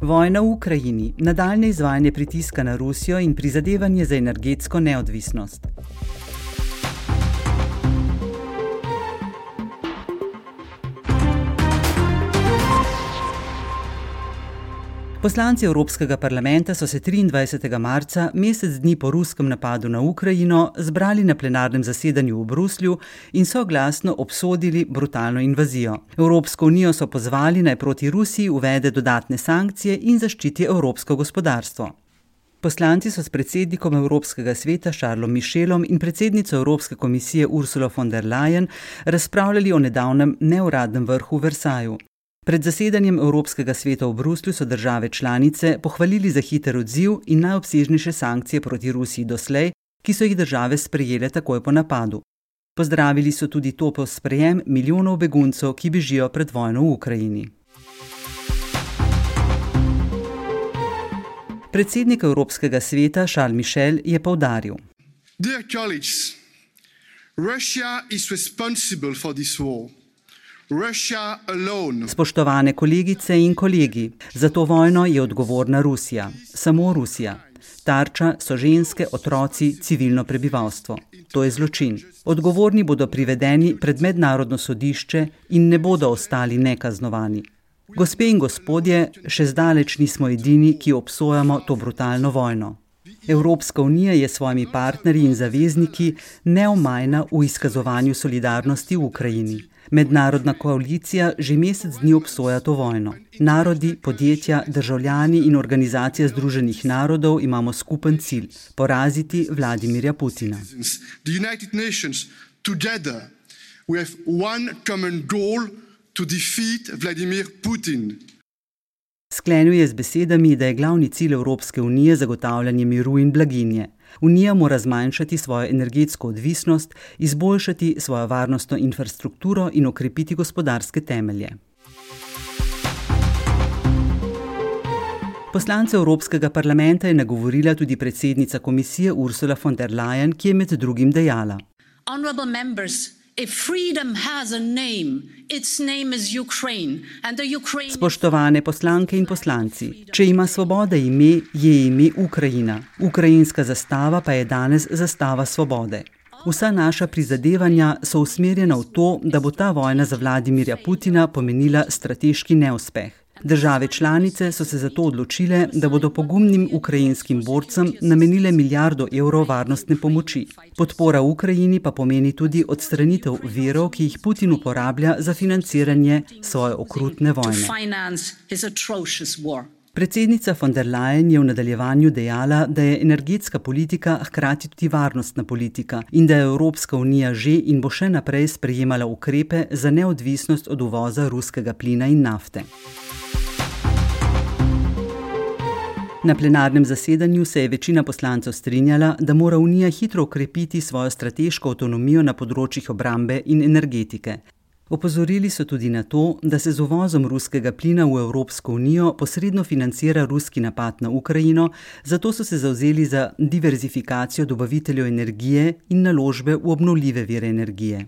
Vojna v Ukrajini, nadaljne izvajanje pritiska na Rusijo in prizadevanje za energetsko neodvisnost. Poslanci Evropskega parlamenta so se 23. marca, mesec dni po ruskem napadu na Ukrajino, zbrali na plenarnem zasedanju v Bruslju in soglasno obsodili brutalno invazijo. Evropsko unijo so pozvali naj proti Rusiji uvede dodatne sankcije in zaščiti evropsko gospodarstvo. Poslanci so s predsednikom Evropskega sveta Šarlom Mišelom in predsednico Evropske komisije Ursula von der Leyen razpravljali o nedavnem neuradnem vrhu v Versaju. Pred zasedanjem Evropskega sveta v Bruslju so države članice pohvalili za hiter odziv in najobsežnejše sankcije proti Rusiji doslej, ki so jih države sprejele takoj po napadu. Pozdravili so tudi topel sprejem milijonov beguncev, ki bežijo pred vojno v Ukrajini. Predsednik Evropskega sveta Charles Michel je povdaril: Dear colleagues, Russia is responsible for this war. Spoštovane kolegice in kolegi, za to vojno je odgovorna Rusija, samo Rusija. Tarča so ženske, otroci, civilno prebivalstvo. To je zločin. Odgovorni bodo privedeni pred mednarodno sodišče in ne bodo ostali nekaznovani. Gospe in gospodje, še zdaleč nismo edini, ki obsojamo to brutalno vojno. Evropska unija je s svojimi partnerji in zavezniki neomajna v izkazovanju solidarnosti v Ukrajini. Mednarodna koalicija že mesec dni obsoja to vojno. Narodi, podjetja, državljani in organizacija Združenih narodov imamo skupen cilj: poraziti Vladimirja Putina. Sklenil je z besedami, da je glavni cilj Evropske unije zagotavljanje miru in blaginje. Unija mora zmanjšati svojo energetsko odvisnost, izboljšati svojo varnostno infrastrukturo in okrepiti gospodarske temelje. Poslance Evropskega parlamenta je nagovorila tudi predsednica komisije Ursula von der Leyen, ki je med drugim dejala: Honorable members, Spoštovane poslanke in poslanci, če ima svoboda ime, je ime Ukrajina. Ukrajinska zastava pa je danes zastava svobode. Vsa naša prizadevanja so usmerjena v to, da bo ta vojna za Vladimirja Putina pomenila strateški neuspeh. Države članice so se zato odločile, da bodo pogumnim ukrajinskim borcem namenile milijardo evrov varnostne pomoči. Podpora Ukrajini pa pomeni tudi odstranitev verov, ki jih Putin uporablja za financiranje svoje okrutne vojne. Predsednica von der Leyen je v nadaljevanju dejala, da je energetska politika hkrati tudi varnostna politika in da je Evropska unija že in bo še naprej sprejemala ukrepe za neodvisnost od uvoza ruskega plina in nafte. Na plenarnem zasedanju se je večina poslancev strinjala, da mora Unija hitro ukrepiti svojo strateško avtonomijo na področjih obrambe in energetike. Opozorili so tudi na to, da se z uvozom ruskega plina v Evropsko unijo posredno financira ruski napad na Ukrajino, zato so se zauzeli za diverzifikacijo dobaviteljev energije in naložbe v obnovljive vire energije.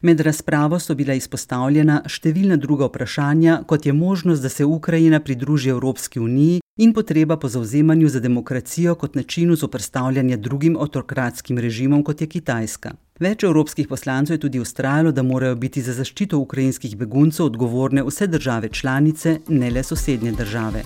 Med razpravo so bila izpostavljena številna druga vprašanja, kot je možnost, da se Ukrajina pridruži Evropski uniji in potreba po zauzemanju za demokracijo kot načinu zoprstavljanja drugim autokratskim režimom, kot je Kitajska. Več evropskih poslancev je tudi ustrajalo, da morajo biti za zaščito ukrajinskih beguncev odgovorne vse države članice, ne le sosednje države.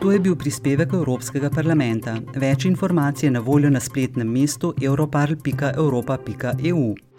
To je bil prispevek Evropskega parlamenta. Več informacij je na voljo na spletnem mestu europarl.europa.eu.